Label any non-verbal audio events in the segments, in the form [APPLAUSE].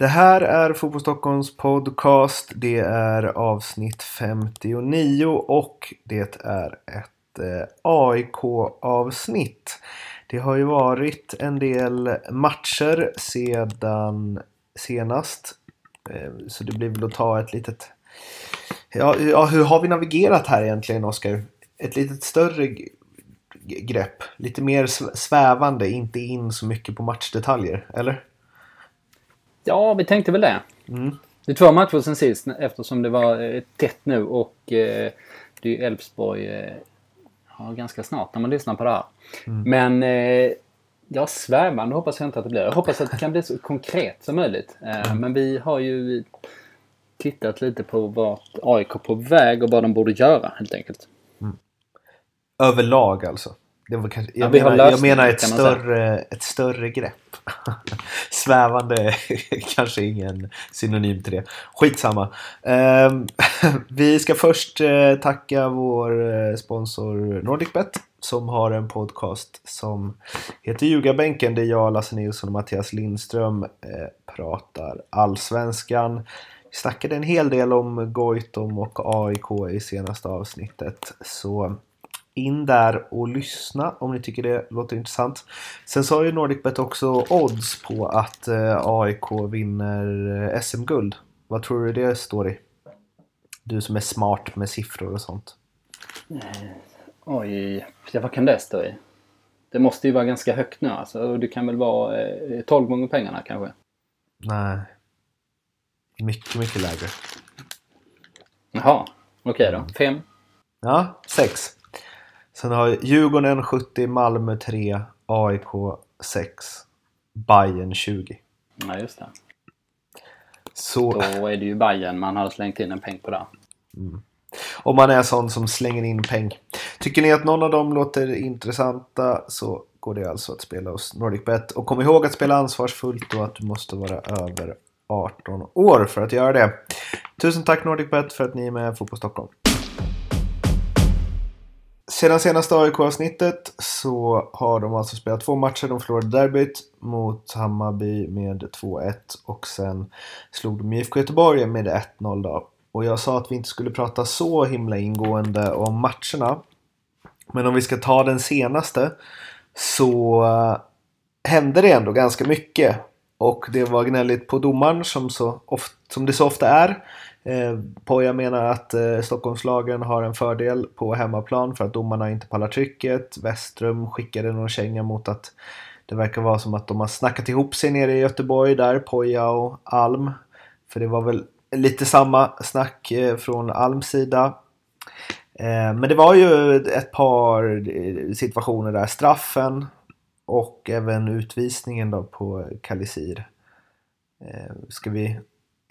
Det här är Fotboll Stockholms podcast. Det är avsnitt 59 och det är ett eh, AIK-avsnitt. Det har ju varit en del matcher sedan senast. Eh, så det blir väl att ta ett litet... Ja, ja, hur har vi navigerat här egentligen Oskar? Ett litet större grepp. Lite mer svävande, inte in så mycket på matchdetaljer, eller? Ja, vi tänkte väl det. Mm. Det är två matcher sen sist eftersom det var eh, tätt nu och eh, det är ju Elfsborg eh, ja, ganska snart när man lyssnar på det här. Men eh, ja, svävande hoppas jag inte att det blir. Jag hoppas att det kan bli så konkret som möjligt. Eh, Men vi har ju tittat lite på vart AIK är på väg och vad de borde göra helt enkelt. Överlag alltså. Det var kanske, jag, Ja, menar, jag menar ett större, ett större grepp. [LAUGHS] Svävande [LAUGHS] kanske ingen synonym till det. Skitsamma. Ehm, [LAUGHS] vi ska först eh, tacka vår eh, sponsor NordicBet som har en podcast som heter Ljugarbänken där jag, Lasse Nilsson och Mattias Lindström eh, pratar allsvenskan. Vi snackade en hel del om Goitom och AIK i senaste avsnittet. Så in där och lyssna om ni tycker det låter intressant. Sen så har ju NordicBet också odds på att eh, AIK vinner eh, SM-guld. Vad tror du det står i? Du som är smart med siffror och sånt. Oj, ja, vad kan det stå i? Det måste ju vara ganska högt nu alltså. Det kan väl vara eh, 12 gånger pengarna kanske? Nej. Mycket, mycket lägre. Jaha, okej då. Fem? Ja, 6. Sen har Djurgården 70, Malmö 3, AIK 6, Bayern 20. Ja, just det. Så Då är det ju Bayern man har slängt in en peng på där. om man är sån som slänger in peng. Tycker ni att någon av dem låter intressanta så går det alltså att spela hos NordicBet. Och kom ihåg att spela ansvarsfullt och att du måste vara över 18 år för att göra det. Tusen tack NordicBet för att ni är med Fotboll Stockholm. Sedan senaste AIK-avsnittet så har de alltså spelat två matcher. De förlorade derbyt mot Hammarby med 2-1 och sen slog de IFK Göteborg med 1-0 då. Och jag sa att vi inte skulle prata så himla ingående om matcherna. Men om vi ska ta den senaste så eh, hände det ändå ganska mycket. Och det var gnälligt på domaren som, så ofta, som det så ofta är. Eh, Poja menar att eh, Stockholmslagen har en fördel på hemmaplan för att domarna inte pallar trycket. Westrum skickade någon känga mot att det verkar vara som att de har snackat ihop sig nere i Göteborg där, Poja och Alm. För det var väl lite samma snack eh, från Alms sida. Eh, Men det var ju ett par eh, situationer där. Straffen och även utvisningen då på Kalisir. Eh, Ska vi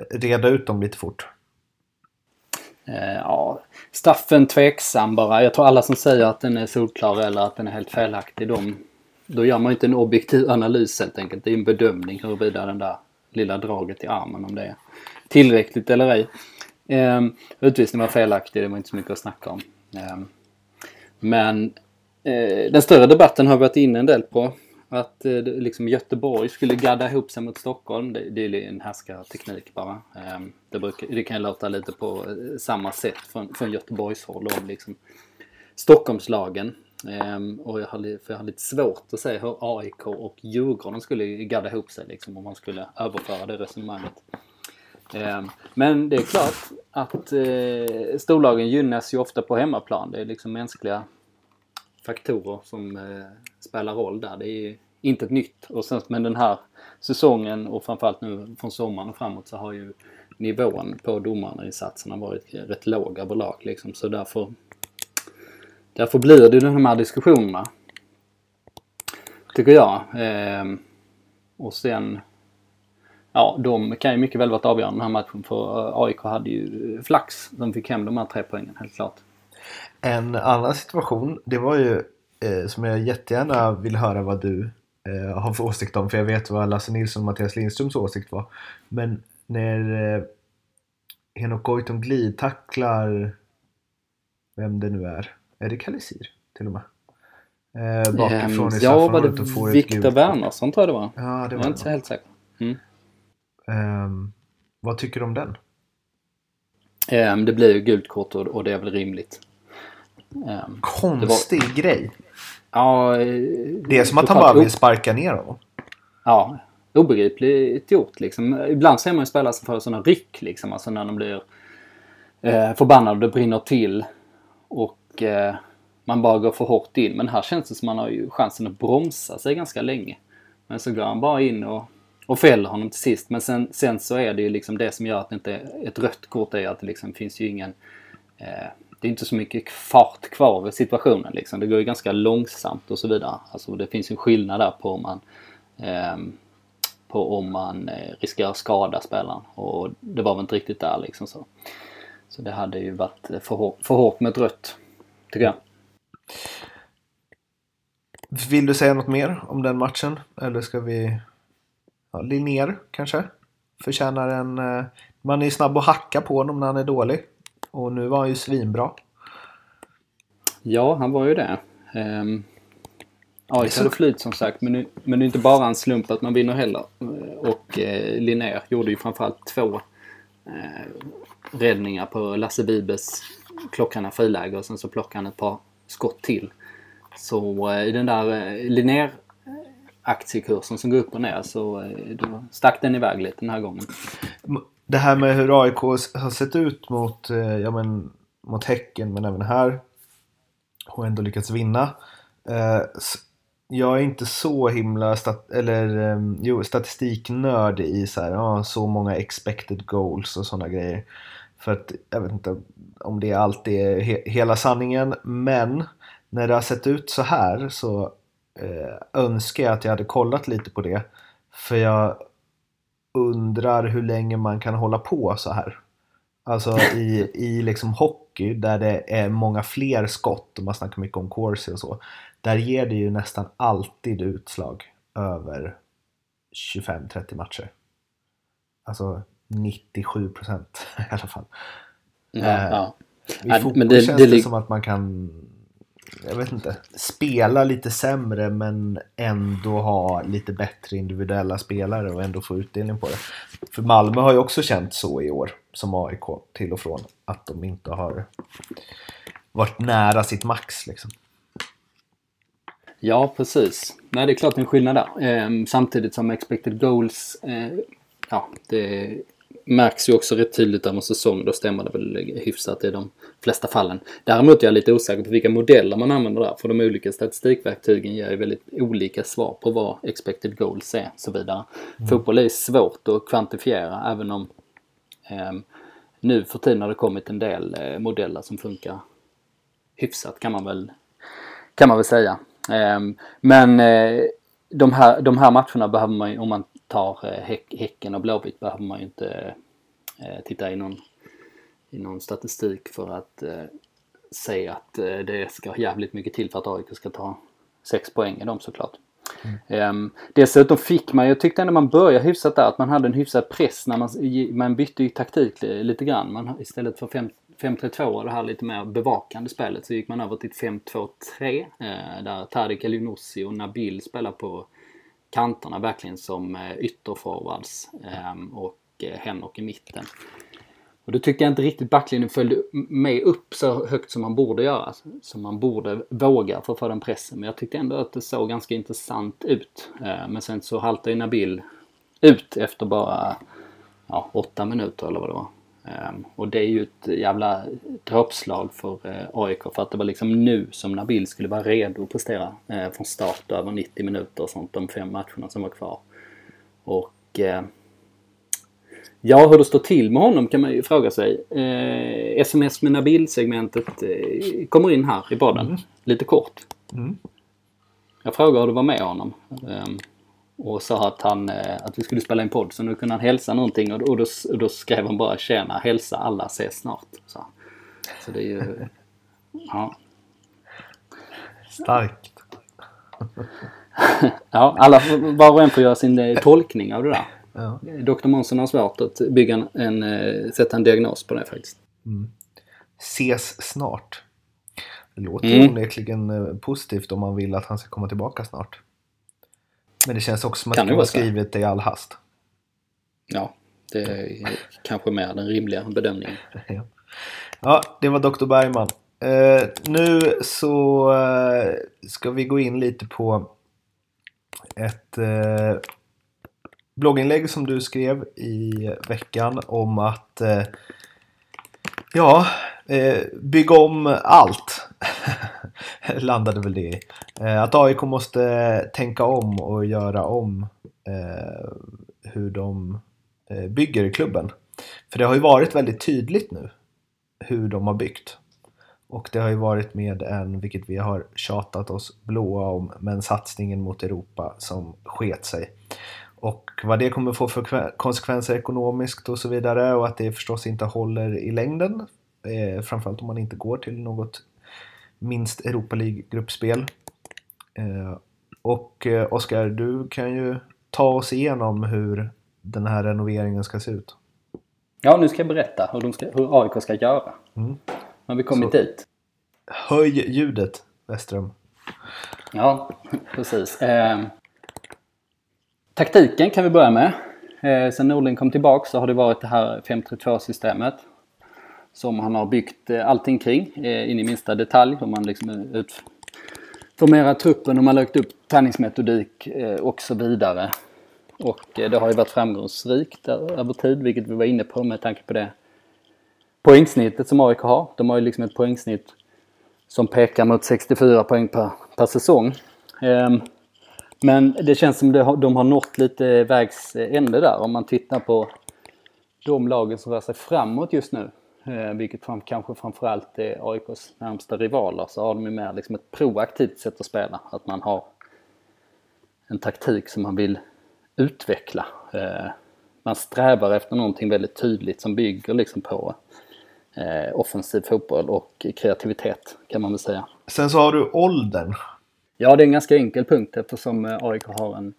reda ut dem lite fort? Eh, ja, straffen tveksam bara. Jag tror alla som säger att den är solklar eller att den är helt felaktig, de, då gör man ju inte en objektiv analys helt enkelt. Det är en bedömning huruvida den där lilla draget i armen, om det är tillräckligt eller ej. Eh, utvisningen var felaktig, det var inte så mycket att snacka om. Eh, men Eh, den större debatten har vi varit inne en del på. Att eh, liksom Göteborg skulle gadda ihop sig mot Stockholm. Det, det är en härskarteknik bara. Eh, det, brukar, det kan låta lite på eh, samma sätt från, från Göteborgs håll om liksom Stockholmslagen. Ehm, och jag har, för jag har lite svårt att se hur AIK och Djurgården skulle gadda ihop sig liksom, om man skulle överföra det resonemanget. Ehm, men det är klart att eh, storlagen gynnas ju ofta på hemmaplan. Det är liksom mänskliga faktorer som eh, spelar roll där. Det är inte ett nytt. Och sen, men den här säsongen och framförallt nu från sommaren och framåt så har ju nivån på domarinsatserna varit rätt låg överlag. Liksom. Så därför, därför blir det de här diskussionerna. Tycker jag. Eh, och sen Ja, de kan ju mycket väl varit avgörande den här matchen för eh, AIK hade ju eh, flax. De fick hem de här tre poängen, helt klart. En annan situation, det var ju eh, som jag jättegärna vill höra vad du eh, har för åsikt om. För jag vet vad Lasse Nilsson och Mattias Lindströms åsikt var. Men när eh, Henok Goitom glidtacklar vem det nu är. Är det Kalisir till och med? Eh, bakifrån i Ehm, ja, var det ett Viktor. Wernersson tror jag det var. Ja, det Jag var är inte så helt säker. Mm. Um, vad tycker du om den? Um, det blir ju gult kort och, och, det är väl rimligt. Um, Konstig var... grej. Ja, det är som att han bara vill sparka ner honom. Ja, obegripligt gjort liksom. Ibland ser man ju spelare som får sådana ryck liksom. Alltså när de blir eh, förbannade och det brinner till. Och eh, man bara går för hårt in. Men här känns det som att man har ju chansen att bromsa sig ganska länge. Men så går han bara in och, och fäller honom till sist. Men sen, sen så är det ju liksom det som gör att det inte är ett rött kort är att det liksom finns ju ingen eh, det är inte så mycket fart kvar i situationen liksom. Det går ju ganska långsamt och så vidare. Alltså det finns ju en skillnad där på om man eh, på om man eh, riskerar att skada spelaren och det var väl inte riktigt där liksom så. Så det hade ju varit eh, för, hårt, för hårt med ett rött, tycker jag. Vill du säga något mer om den matchen? Eller ska vi... Ja, Linnér kanske? Förtjänar en... Eh, man är ju snabb att hacka på honom när han är dålig. Och nu var han ju svinbra. Ja, han var ju det. Ja, det hade flyt som sagt. Men, nu, men det är inte bara en slump att man vinner heller. Och eh, Linnér gjorde ju framförallt två eh, räddningar på Lasse Bibes klockarna friläge och sen så plockade han ett par skott till. Så eh, i den där eh, Linnér aktiekursen som går upp och ner så eh, då stack den iväg lite den här gången. Det här med hur AIK har sett ut mot, eh, ja, men, mot Häcken men även här och ändå lyckats vinna. Eh, jag är inte så himla stat eller, ehm, jo, statistiknörd i så, här, ja, så många expected goals och sådana grejer. För att jag vet inte om det alltid är he hela sanningen men när det har sett ut så här så eh, önskar jag att jag hade kollat lite på det. För jag undrar hur länge man kan hålla på så här. Alltså i, i liksom hockey där det är många fler skott och man snackar mycket om corsi och så. Där ger det ju nästan alltid utslag över 25-30 matcher. Alltså 97 procent [LAUGHS] i alla fall. Ja, eh, ja. I fotboll det, känns det, det som att man kan jag vet inte, spela lite sämre men ändå ha lite bättre individuella spelare och ändå få utdelning på det. För Malmö har ju också känt så i år, som AIK till och från, att de inte har varit nära sitt max liksom. Ja, precis. Nej, det är klart en skillnad där. Eh, samtidigt som expected goals, eh, ja, det märks ju också rätt tydligt över en säsong. Då stämmer det väl hyfsat i de flesta fallen. Däremot är jag lite osäker på vilka modeller man använder där. För de olika statistikverktygen ger ju väldigt olika svar på vad expected goals är och så vidare. Mm. Fotboll är svårt att kvantifiera även om eh, nu för tiden har det kommit en del eh, modeller som funkar hyfsat kan man väl, kan man väl säga. Eh, men de här, de här matcherna behöver man ju, om man tar eh, häck, Häcken och Blåvitt behöver man ju inte eh, titta i någon, i någon statistik för att eh, säga att det ska jävligt mycket till för att AIK ska ta sex poäng i dem såklart. Mm. Um, dessutom fick man, jag tyckte ändå man började hyfsat där, att man hade en hyfsad press när man, man bytte ju taktik lite grann. Man, istället för 5-3-2 och det här lite mer bevakande spelet så gick man över till ett 5-2-3 eh, där Tarik Elionossi och Nabil spelar på kanterna verkligen som eh, ytterforwards ehm, och eh, Henok i mitten. Och då tycker jag inte riktigt backlinjen följde med upp så högt som man borde göra. Som man borde våga för att få den pressen. Men jag tyckte ändå att det såg ganska intressant ut. Eh, men sen så haltade ju Nabil ut efter bara ja, åtta minuter eller vad det var. Um, och det är ju ett jävla dråpslag för uh, AIK för att det var liksom nu som Nabil skulle vara redo att prestera uh, från start över 90 minuter och sånt de fem matcherna som var kvar. Och uh, ja, hur det står till med honom kan man ju fråga sig. SMS med Nabil-segmentet kommer in här i podden, mm. lite kort. Mm. Jag frågar hur det var med honom. Um, och sa att, han, eh, att vi skulle spela en podd så nu kunde han hälsa någonting och, och, då, och då skrev han bara tjena, hälsa alla, ses snart. Så, så det är ju... [LAUGHS] Ja. Starkt. [LAUGHS] ja, alla, var och en får göra sin eh, tolkning av det där. Ja. Dr Månsson har svårt att bygga en, en, eh, sätta en diagnos på det faktiskt. Mm. Ses snart. Det låter mm. onekligen positivt om man vill att han ska komma tillbaka snart. Men det känns också som att det var skrivet i all hast. Ja, Det är kanske mer den rimliga bedömningen. [LAUGHS] Ja, ja det var Dr. Bergman. Eh, nu så eh, ska vi gå in lite på ett eh, blogginlägg som du skrev i veckan om att eh, ja, eh, bygga om allt. [LAUGHS] [LAUGHS] Landade väl det i. Eh, att AIK måste tänka om och göra om eh, hur de eh, bygger klubben. För det har ju varit väldigt tydligt nu hur de har byggt. Och det har ju varit med en, vilket vi har tjatat oss blåa om, men satsningen mot Europa som sket sig. Och vad det kommer få för konsekvenser ekonomiskt och så vidare och att det förstås inte håller i längden. Eh, framförallt om man inte går till något minst Europa League-gruppspel. Eh, och eh, Oskar, du kan ju ta oss igenom hur den här renoveringen ska se ut. Ja, nu ska jag berätta hur, ska, hur AIK ska göra. Mm. Har vi kommit Så, dit. Höj ljudet, Westström. Ja, precis. Eh, taktiken kan vi börja med. Eh, sen Norling kom tillbaka så har det varit det här 532-systemet. Som han har byggt eh, allting kring, eh, in i minsta detalj. Hur man liksom eh, utformerar truppen, hur man lagt upp träningsmetodik och så vidare. Och det har ju varit framgångsrikt över tid, vilket vi var inne på med tanke på det poängsnittet som AIK har. De har ju liksom ett poängsnitt som pekar mot 64 poäng per, per säsong. Ehm, men det känns som att de har nått lite vägs ände där om man tittar på de lagen som rör sig framåt just nu. Eh, vilket fram, kanske framförallt är AIKs närmsta rivaler. Så har de ju mer liksom ett proaktivt sätt att spela. Att man har en taktik som man vill utveckla. Eh, man strävar efter någonting väldigt tydligt som bygger liksom på eh, offensiv fotboll och kreativitet kan man väl säga. Sen så har du åldern. Ja, det är en ganska enkel punkt eftersom AIK har en,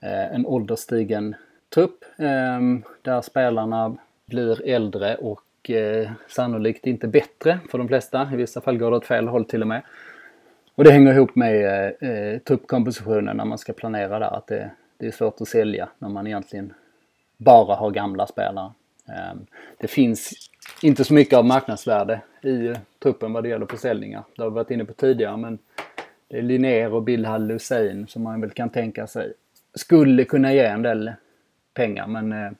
en ålderstigen trupp eh, där spelarna blir äldre och eh, sannolikt inte bättre för de flesta. I vissa fall går det åt fel håll till och med. Och det hänger ihop med eh, eh truppkompositionen när man ska planera där. Att det, det är svårt att sälja när man egentligen bara har gamla spelare. Eh, det finns inte så mycket av marknadsvärde i truppen vad det gäller försäljningar. Det har vi varit inne på tidigare men det är Linnér och Bilhall Hussein som man väl kan tänka sig skulle kunna ge en del pengar men eh,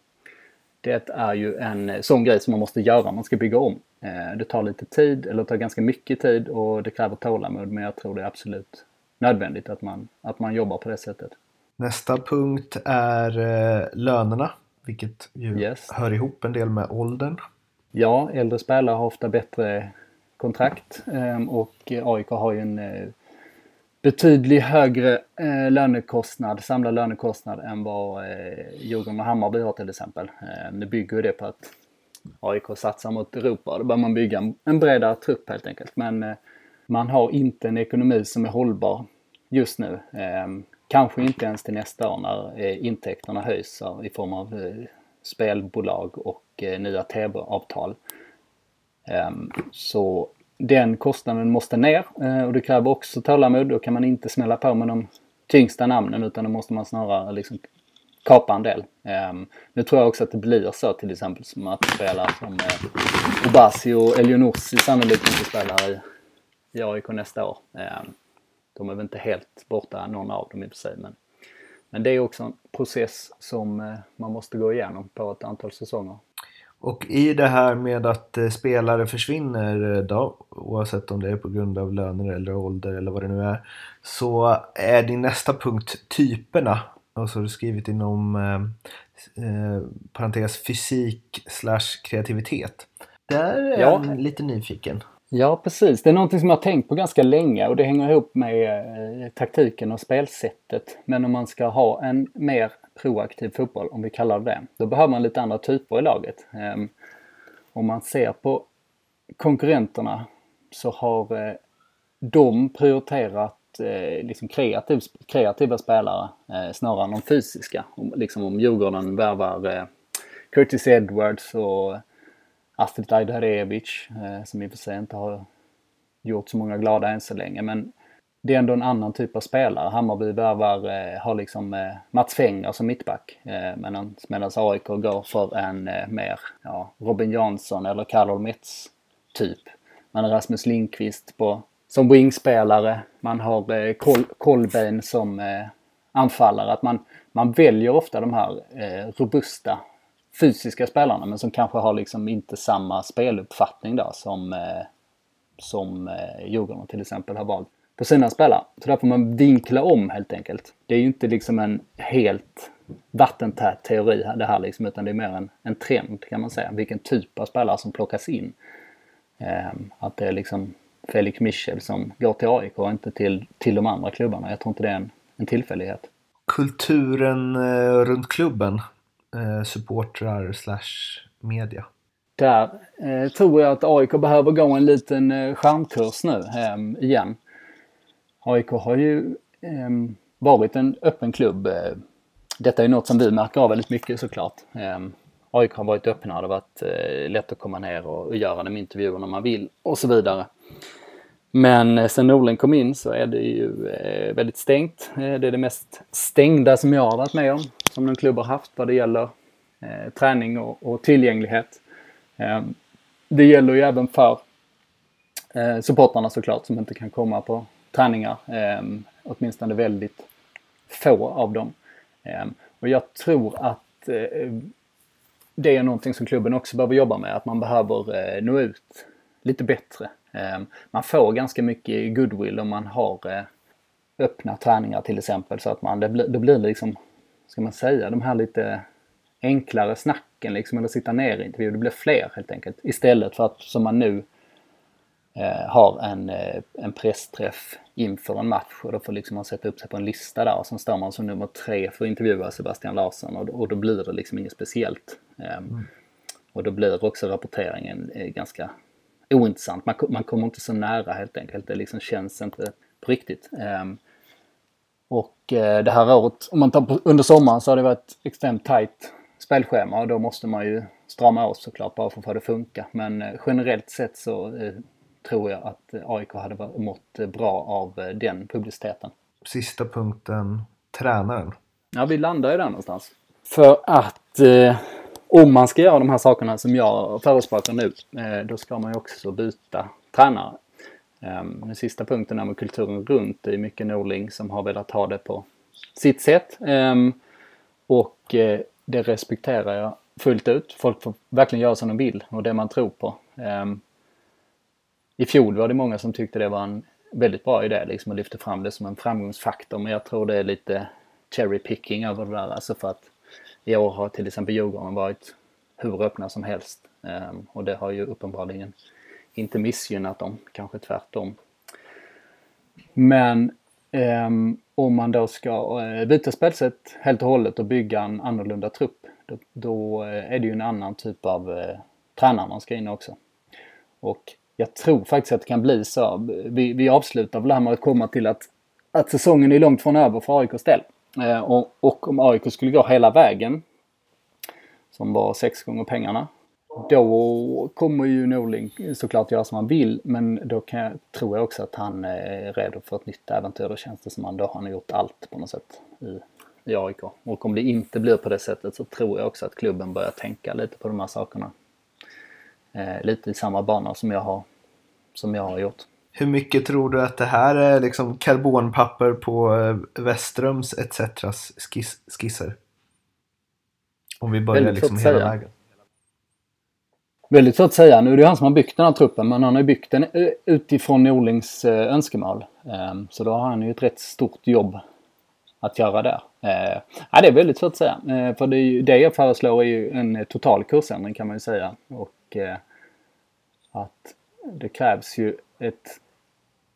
det är ju en sån grej som man måste göra. Man ska bygga om. Eh, det tar lite tid, eller det tar ganska mycket tid och det kräver tålamod men jag tror det är absolut nödvändigt att man, att man jobbar på det sättet. Nästa punkt är eh, lönerna, vilket ju yes. hör ihop en del med åldern. Ja, äldre spelare har ofta bättre kontrakt ehm, och AIK har ju en eh, betydligt högre eh, lönekostnad, samlad lönekostnad än vad eh, Djurgården och Hammarby har till exempel. Eh, nu bygger ju det på att AIK satsar mot Europa. Då bör man bygga en, en bredare trupp helt enkelt. Men eh, man har inte en ekonomi som är hållbar just nu. Eh, kanske inte ens till nästa år när eh, intäkterna höjs i form av eh, spelbolag och eh, nya TV-avtal. Eh, så den kostnaden måste ner eh, och det kräver också tålamod. Då kan man inte smälla på med de tyngsta namnen utan då måste man snarare liksom kapa en del. Ehm, nu tror jag också att det blir så till exempel som att spela som eh, Obasi och Elionossi sannolikt inte spelar i, i AIK nästa år. Ehm, de är väl inte helt borta någon av dem i och för sig men, men det är också en process som eh, man måste gå igenom på ett antal säsonger. Och i det här med att eh, spelare försvinner eh, då, oavsett om det är på grund av löner eller ålder eller vad det nu är. Så är din nästa punkt typerna. Och så har du skrivit inom eh, eh, parentes fysik slash kreativitet. Där är ja. jag lite nyfiken. Ja precis, det är någonting som jag har tänkt på ganska länge och det hänger ihop med eh, taktiken och spelsättet. Men om man ska ha en mer proaktiv fotboll, om vi kallar det det, då behöver man lite andra typer i laget. Ehm, om man ser på konkurrenterna så har eh, de prioriterat eh, liksom kreativ, kreativa spelare eh, snarare än de fysiska. Om, liksom om Djurgården värvar Curtis Edwards och Astrid Ajdarevic som i och för sig inte har gjort så många glada än så länge. Men det är ändå en annan typ av spelare. Hammarby värvar, eh, har liksom eh, Mats Fenger som mittback. Eh, Medan AIK går för en eh, mer ja, Robin Jansson eller Karol Metz typ. Man har Rasmus Lindqvist på, som wingspelare. Man har eh, Kol Kolbein som eh, anfallare. Att man, man väljer ofta de här eh, robusta fysiska spelarna men som kanske har liksom inte samma speluppfattning då som, eh, som eh, Djurgården till exempel har valt på sina spelare. Så där får man vinkla om helt enkelt. Det är ju inte liksom en helt vattentät teori det här liksom, utan det är mer en, en trend kan man säga. Vilken typ av spelare som plockas in. Eh, att det är liksom Felix Michel som går till AIK och inte till, till de andra klubbarna. Jag tror inte det är en, en tillfällighet. Kulturen eh, runt klubben, eh, supportrar slash media. Där eh, tror jag att AIK behöver gå en liten eh, skärmkurs nu eh, igen. AIK har ju eh, varit en öppen klubb. Eh, detta är något som vi märker av väldigt mycket såklart. Eh, AIK har varit öppna, det har varit eh, lätt att komma ner och, och göra de intervjuerna man vill och så vidare. Men eh, sen Norling kom in så är det ju eh, väldigt stängt. Eh, det är det mest stängda som jag har varit med om, som en klubb har haft vad det gäller eh, träning och, och tillgänglighet. Ehm, det gäller ju även för eh, supportrarna såklart som inte kan komma på träningar. Eh, åtminstone väldigt få av dem. Eh, och jag tror att eh, det är någonting som klubben också behöver jobba med. Att man behöver eh, nå ut lite bättre. Ehm, man får ganska mycket goodwill om man har eh, öppna träningar till exempel. Så att man, det, blir, det blir liksom, ska man säga, de här lite enklare snacken liksom, eller sitta ner i intervjuer. Det blir fler helt enkelt. Istället för att som man nu har en, eh, en pressträff inför en match och då får liksom man sätta upp sig på en lista där och sen står man som nummer tre för att intervjua Sebastian Larsson och, och då blir det liksom inget speciellt. Eh, mm. Och då blir också rapporteringen eh, ganska ointressant. Man, man kommer inte så nära helt enkelt. Det liksom känns inte på riktigt. Um, och det här året, om man tar på, under sommaren så har det varit extremt tajt spelschema och då måste man ju strama åt såklart bara för att få det att funka. Men generellt sett så tror jag att AIK hade mått bra av den publiciteten. Sista punkten, tränaren. Ja, vi landar ju där någonstans. För att om man ska göra de här sakerna som jag förespråkar nu, eh, då ska man ju också byta tränare. Ehm, den sista punkten är med kulturen runt, det är mycket Norling som har velat ha det på sitt sätt. Ehm, och eh, det respekterar jag fullt ut. Folk får verkligen göra som de vill och det man tror på. I fjol var det många som tyckte det var en väldigt bra idé liksom och lyfte fram det som en framgångsfaktor men jag tror det är lite cherry picking över det där. Alltså för att i år har till exempel Djurgården varit hur öppna som helst. Ehm, och det har ju uppenbarligen inte missgynnat dem, kanske tvärtom. Men um, om man då ska uh, byta spelsätt helt och hållet och bygga en annorlunda trupp, då, då eh, är det ju en annan typ av uh, tränare man ska in också. Och jag tror faktiskt att det kan bli så. Vi, vi avslutar väl det här med att komma till att, att säsongen är långt från över för AIKs del. Eh, och, och om AIK skulle gå hela vägen, som var sex gånger pengarna, då kommer ju Norling såklart göra som han vill, men då kan jag, tror jag också att han är redo för ett nytt äventyr. Då känns det som att då har han gjort allt på något sätt i, i AIK. Och om det inte blir på det sättet så tror jag också att klubben börjar tänka lite på de här sakerna. Eh, lite i samma bana som jag har, som jag har gjort. Hur mycket tror du att det här är liksom karbonpapper på eh, Westrums etc. Skiss, skisser? Om vi börjar liksom hela säga. vägen. Väldigt svårt att säga. Nu är det han som har byggt den här truppen men han har byggt den eh, utifrån Norlings eh, önskemål. Ehm, så då har han ju ett rätt stort jobb att göra där. Ja, det är väldigt svårt att säga. För det, är ju, det jag föreslår är ju en total kursändring kan man ju säga. Och att det krävs ju ett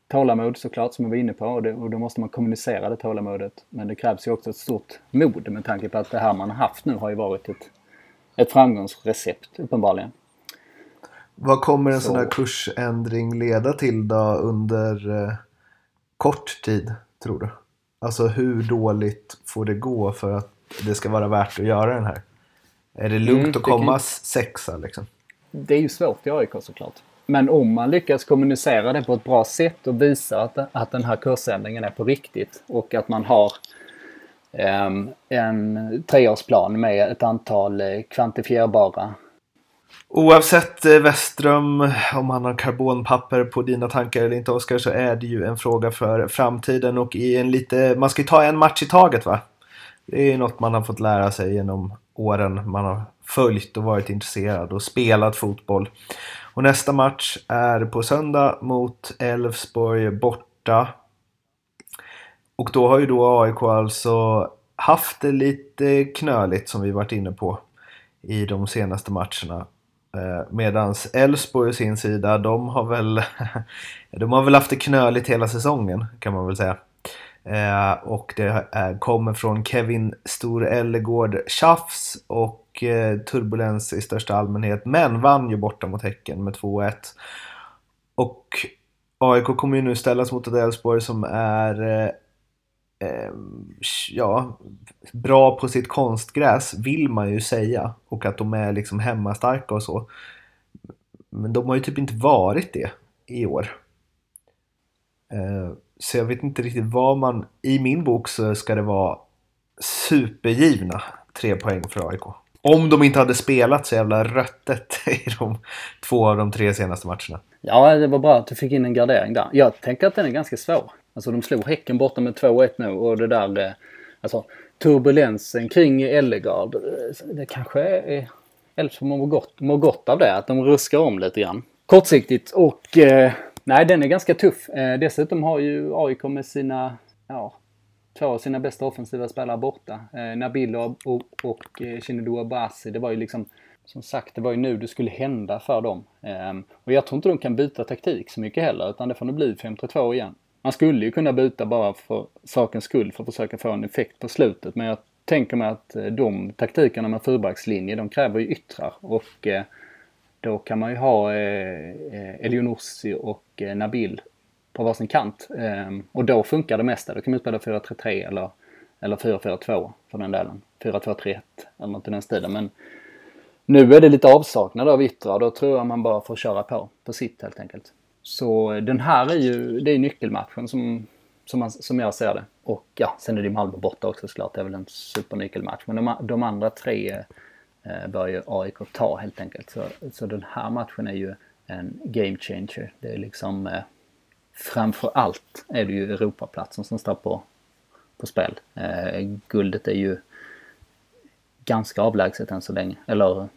tålamod såklart som jag var inne på och, det, och då måste man kommunicera det tålamodet. Men det krävs ju också ett stort mod med tanke på att det här man har haft nu har ju varit ett, ett framgångsrecept uppenbarligen. Vad kommer en Så- sån här kursändring leda till då under eh, kort tid, tror du? Alltså hur dåligt får det gå för att det ska vara värt att göra den här? Är det lugnt Mm, att kan komma ju- sexa liksom? Det är ju svårt i AIK såklart. Men om man lyckas kommunicera det på ett bra sätt och visa att, att den här kursändringen är på riktigt och att man har um, en treårsplan med ett antal eh, kvantifierbara Oavsett eh, Westström, om han har karbonpapper på dina tankar eller inte Oskar, så är det ju en fråga för framtiden och i en lite, man ska ju ta en match i taget va? Det är något man har fått lära sig genom åren man har följt och varit intresserad och spelat fotboll. Och nästa match är på söndag mot Elfsborg borta. Och då har ju då AIK alltså haft det lite knöligt som vi varit inne på i de senaste matcherna. Medan medans Elfsborg å sin sida, de har väl [LAUGHS] de har väl haft det knöligt hela säsongen kan man väl säga. Eh, och det är, kommer från Kevin Stor Ellegård tjafs och eh, turbulens i största allmänhet. Men vann ju borta mot Häcken med 2-1. Och AIK kommer ju nu ställas mot ett Elfsborg som är eh, eh ja, bra på sitt konstgräs vill man ju säga. Och att de är liksom hemmastarka och så. Men de har ju typ inte varit det i år. Eh, så jag vet inte riktigt vad man... I min bok så ska det vara supergivna tre poäng för AIK. Om de inte hade spelat så jävla röttet [LAUGHS] i de två av de tre senaste matcherna. Ja, det var bra att du fick in en gardering där. Jag tänker att den är ganska svår. Alltså de slog Häcken borta med 2-1 nu och det där... Eh, alltså turbulensen kring Ellegard. Eh, det kanske är... Elfsborg mår gott, mår gott av det. Att de ruskar om lite grann. Kortsiktigt och... Eh, nej, den är ganska tuff. Eh, dessutom har ju AIK med sina... Ja, två av sina bästa offensiva spelare borta. Eh, Nabil och, och, och eh, Shinedou Abasi. Det var ju liksom som sagt, det var ju nu det skulle hända för dem. Eh, och jag tror inte de kan byta taktik så mycket heller, utan det får nog bli 5-3-2 igen. Man skulle ju kunna byta bara för sakens skull för att försöka få en effekt på slutet. Men jag tänker mig att eh, de taktikerna med fyrbackslinje, de kräver ju yttrar. Och eh, då kan man ju ha eh, eh Elionossi och eh, Nabil på varsin kant. Ehm, och då funkar det mesta. Då kan man spela 4-3-3 eller, eller 4-4-2 för den delen. 4-2-3-1 eller något i den stilen. Men nu är det lite avsaknad av yttrar. Då tror jag man bara får köra på, på sitt helt enkelt. Så eh, den här är ju, det är nyckelmatchen som, som, man, som jag ser det. Och ja, sen är det Malmö borta också såklart. Det är väl en supernyckelmatch. Men de, de andra tre eh, Eh, bör ju AIK ta helt enkelt. Så, så den här matchen är ju en game changer. Det är liksom eh, framför allt är det ju Europaplatsen som står på, på spel. Eh, guldet är ju ganska avlägset än så länge. Eller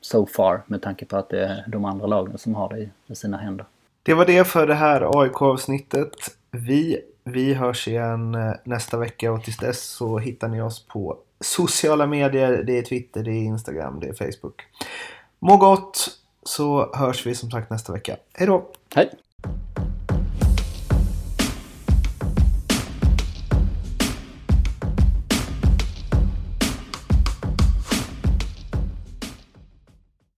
so far med tanke på att det är de andra lagen som har det i sina händer. Det var det för det här AIK-avsnittet. Vi, vi hörs igen eh, nästa vecka och tills dess så hittar ni oss på sociala medier. Det är Twitter, det är Instagram, det är Facebook. Må gott så hörs vi som sagt nästa vecka. Hej då! Hej!